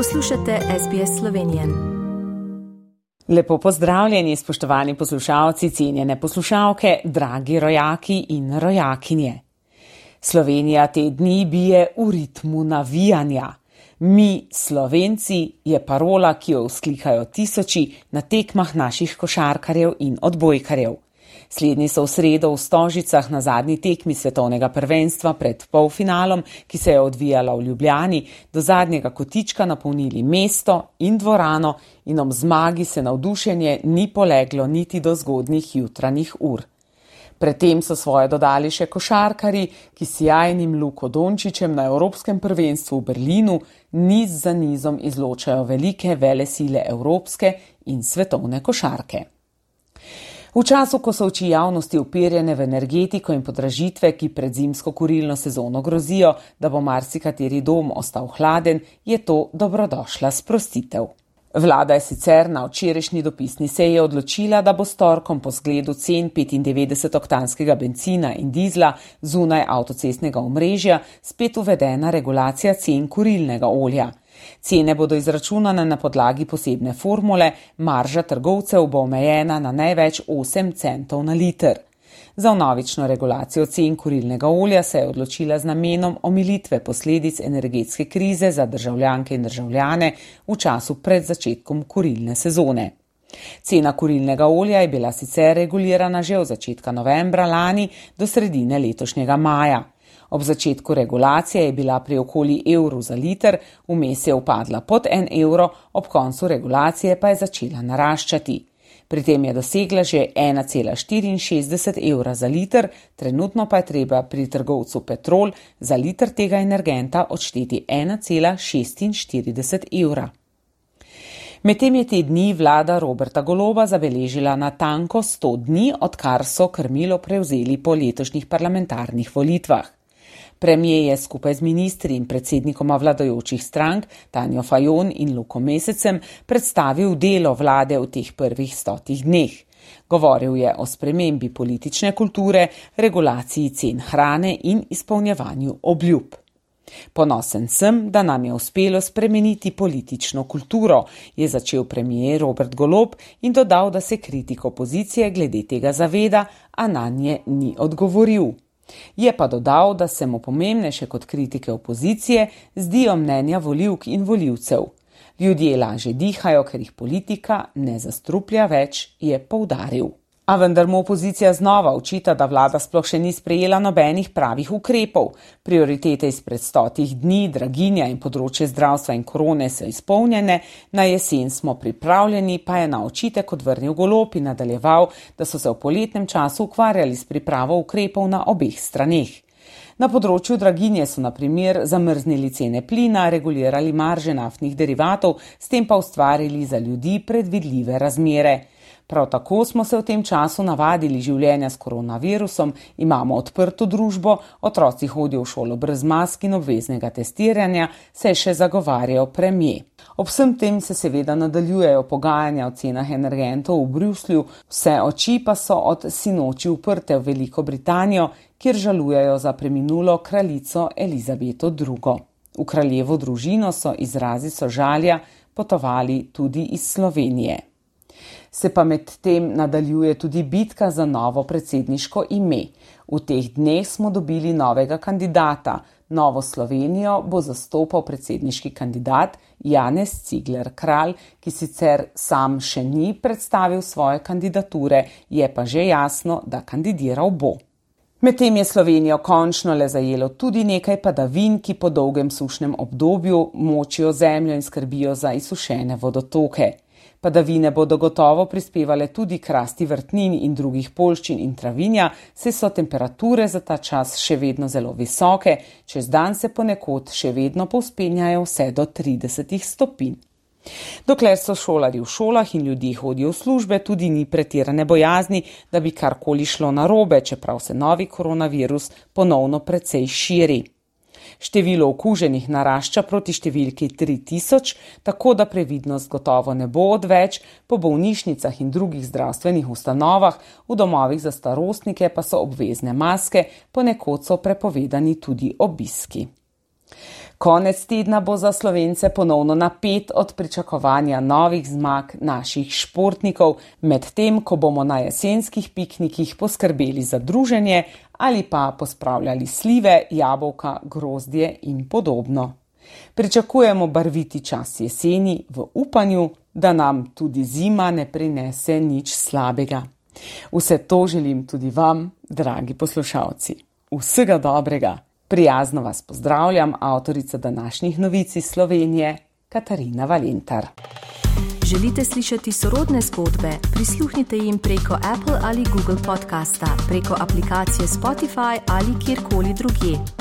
Poslušate SBS Slovenije. Lepo pozdravljeni, spoštovani poslušalci, cenjene poslušalke, dragi rojaki in rojakinje. Slovenija te dni bije v ritmu navijanja. Mi, Slovenci, je parola, ki jo vzklikajo tisoči na tekmah naših košarkarjev in odbojkarjev. Slednji so v sredo v Stožicah na zadnji tekmi svetovnega prvenstva pred polfinalom, ki se je odvijala v Ljubljani, do zadnjega kotička napolnili mesto in dvorano in om zmagi se navdušenje ni poleglo niti do zgodnih jutranjih ur. Predtem so svoje dodali še košarkari, ki s jajnim Luko Dončičem na Evropskem prvenstvu v Berlinu niz za nizom izločajo velike vele sile evropske in svetovne košarke. V času, ko so oči javnosti upirjene v energetiko in podražitve, ki pred zimsko kurilno sezono grozijo, da bo marsikateri dom ostal hladen, je to dobrodošla sprostitev. Vlada je sicer na včerajšnji dopisni seji odločila, da bo s torkom po zgledu cen 95-oktanskega benzina in dizla zunaj avtocestnega omrežja spet uvedena regulacija cen kurilnega olja. Cene bodo izračunane na podlagi posebne formule, marža trgovcev bo omejena na največ 8 centov na liter. Za novično regulacijo cen kurilnega olja se je odločila z namenom omilitve posledic energetske krize za državljanke in državljane v času pred začetkom kurilne sezone. Cena kurilnega olja je bila sicer regulirana že od začetka novembra lani do sredine letošnjega maja. Ob začetku regulacije je bila pri okoli evru za liter, vmes je upadla pod en evro, ob koncu regulacije pa je začela naraščati. Pri tem je dosegla že 1,64 evra za liter, trenutno pa je treba pri trgovcu Petrol za liter tega energenta odšteti 1,46 evra. Medtem je te dni vlada Roberta Goloba zabeležila na tanko 100 dni, odkar so krmilo prevzeli po letošnjih parlamentarnih volitvah. Premije je skupaj z ministri in predsednikoma vladajočih strank Tanjo Fajon in Luko Mesecem predstavil delo vlade v teh prvih stotih dneh. Govoril je o spremembi politične kulture, regulaciji cen hrane in izpolnjevanju obljub. Ponosen sem, da nam je uspelo spremeniti politično kulturo, je začel premijer Robert Golob in dodal, da se kritik opozicije glede tega zaveda, a na nje ni odgovoril. Je pa dodal, da se mu pomembnejše kot kritike opozicije zdijo mnenja voljivk in voljivcev. Ljudje lažje dihajo, ker jih politika ne zastruplja več, je poudaril. A vendar mu opozicija znova učita, da vlada sploh še ni sprejela nobenih pravih ukrepov. Prioritete izpred stotih dni, draginja in področje zdravstva in korone so izpolnjene, na jesen smo pripravljeni, pa je na očitek odvrnil golop in nadaljeval, da so se v poletnem času ukvarjali s pripravo ukrepov na obeh straneh. Na področju draginje so na primer zamrznili cene plina, regulirali marže naftnih derivatov, s tem pa ustvarili za ljudi predvidljive razmere. Prav tako smo se v tem času navadili življenja s koronavirusom, imamo odprto družbo, otroci hodijo v šolo brez mask in obveznega testiranja, se je še zagovarjal premije. Ob vsem tem se seveda nadaljujejo pogajanja o cenah energentov v Bruslju, vse oči pa so od sinoči uprte v Veliko Britanijo, kjer žalujejo za preminulo kraljico Elizabeto II. V kraljevo družino so izrazi sožalja potovali tudi iz Slovenije se pa med tem nadaljuje tudi bitka za novo predsedniško ime. V teh dneh smo dobili novega kandidata. Novo Slovenijo bo zastopal predsedniški kandidat Janez Cigler Kralj, ki sicer sam še ni predstavil svoje kandidature, je pa že jasno, da kandidiral bo. Medtem je Slovenijo končno le zajelo tudi nekaj padavin, ki po dolgem sušnem obdobju močijo zemljo in skrbijo za izsušene vodotoke. Padavine bodo gotovo prispevale tudi k rasti vrtnin in drugih polščin in travinja, se so temperature za ta čas še vedno zelo visoke, čez dan se ponekod še vedno povspenjajo vse do 30 stopinj. Dokler so šolari v šolah in ljudje hodijo v službe, tudi ni pretirane bojazni, da bi karkoli šlo narobe, čeprav se novi koronavirus ponovno precej širi. Število okuženih narašča proti številki 3000, tako da previdnost gotovo ne bo odveč, po bolnišnicah in drugih zdravstvenih ustanovah, v domovih za starostnike pa so obvezne maske, ponekod so prepovedani tudi obiski. Konec tedna bo za slovence ponovno napet od pričakovanja novih zmag naših športnikov, medtem ko bomo na jesenskih piknikih poskrbeli za druženje ali pa pospravljali slive, jabolka, grozdje in podobno. Pričakujemo barviti čas jeseni v upanju, da nam tudi zima ne prinese nič slabega. Vse to želim tudi vam, dragi poslušalci. Vsega dobrega! Prijazno vas pozdravljam, avtorica današnjih novic iz Slovenije, Katarina Valentar. Želite slišati sorodne zgodbe? Prisluhnite jim preko Apple ali Google podcasta, preko aplikacije Spotify ali kjerkoli drugje.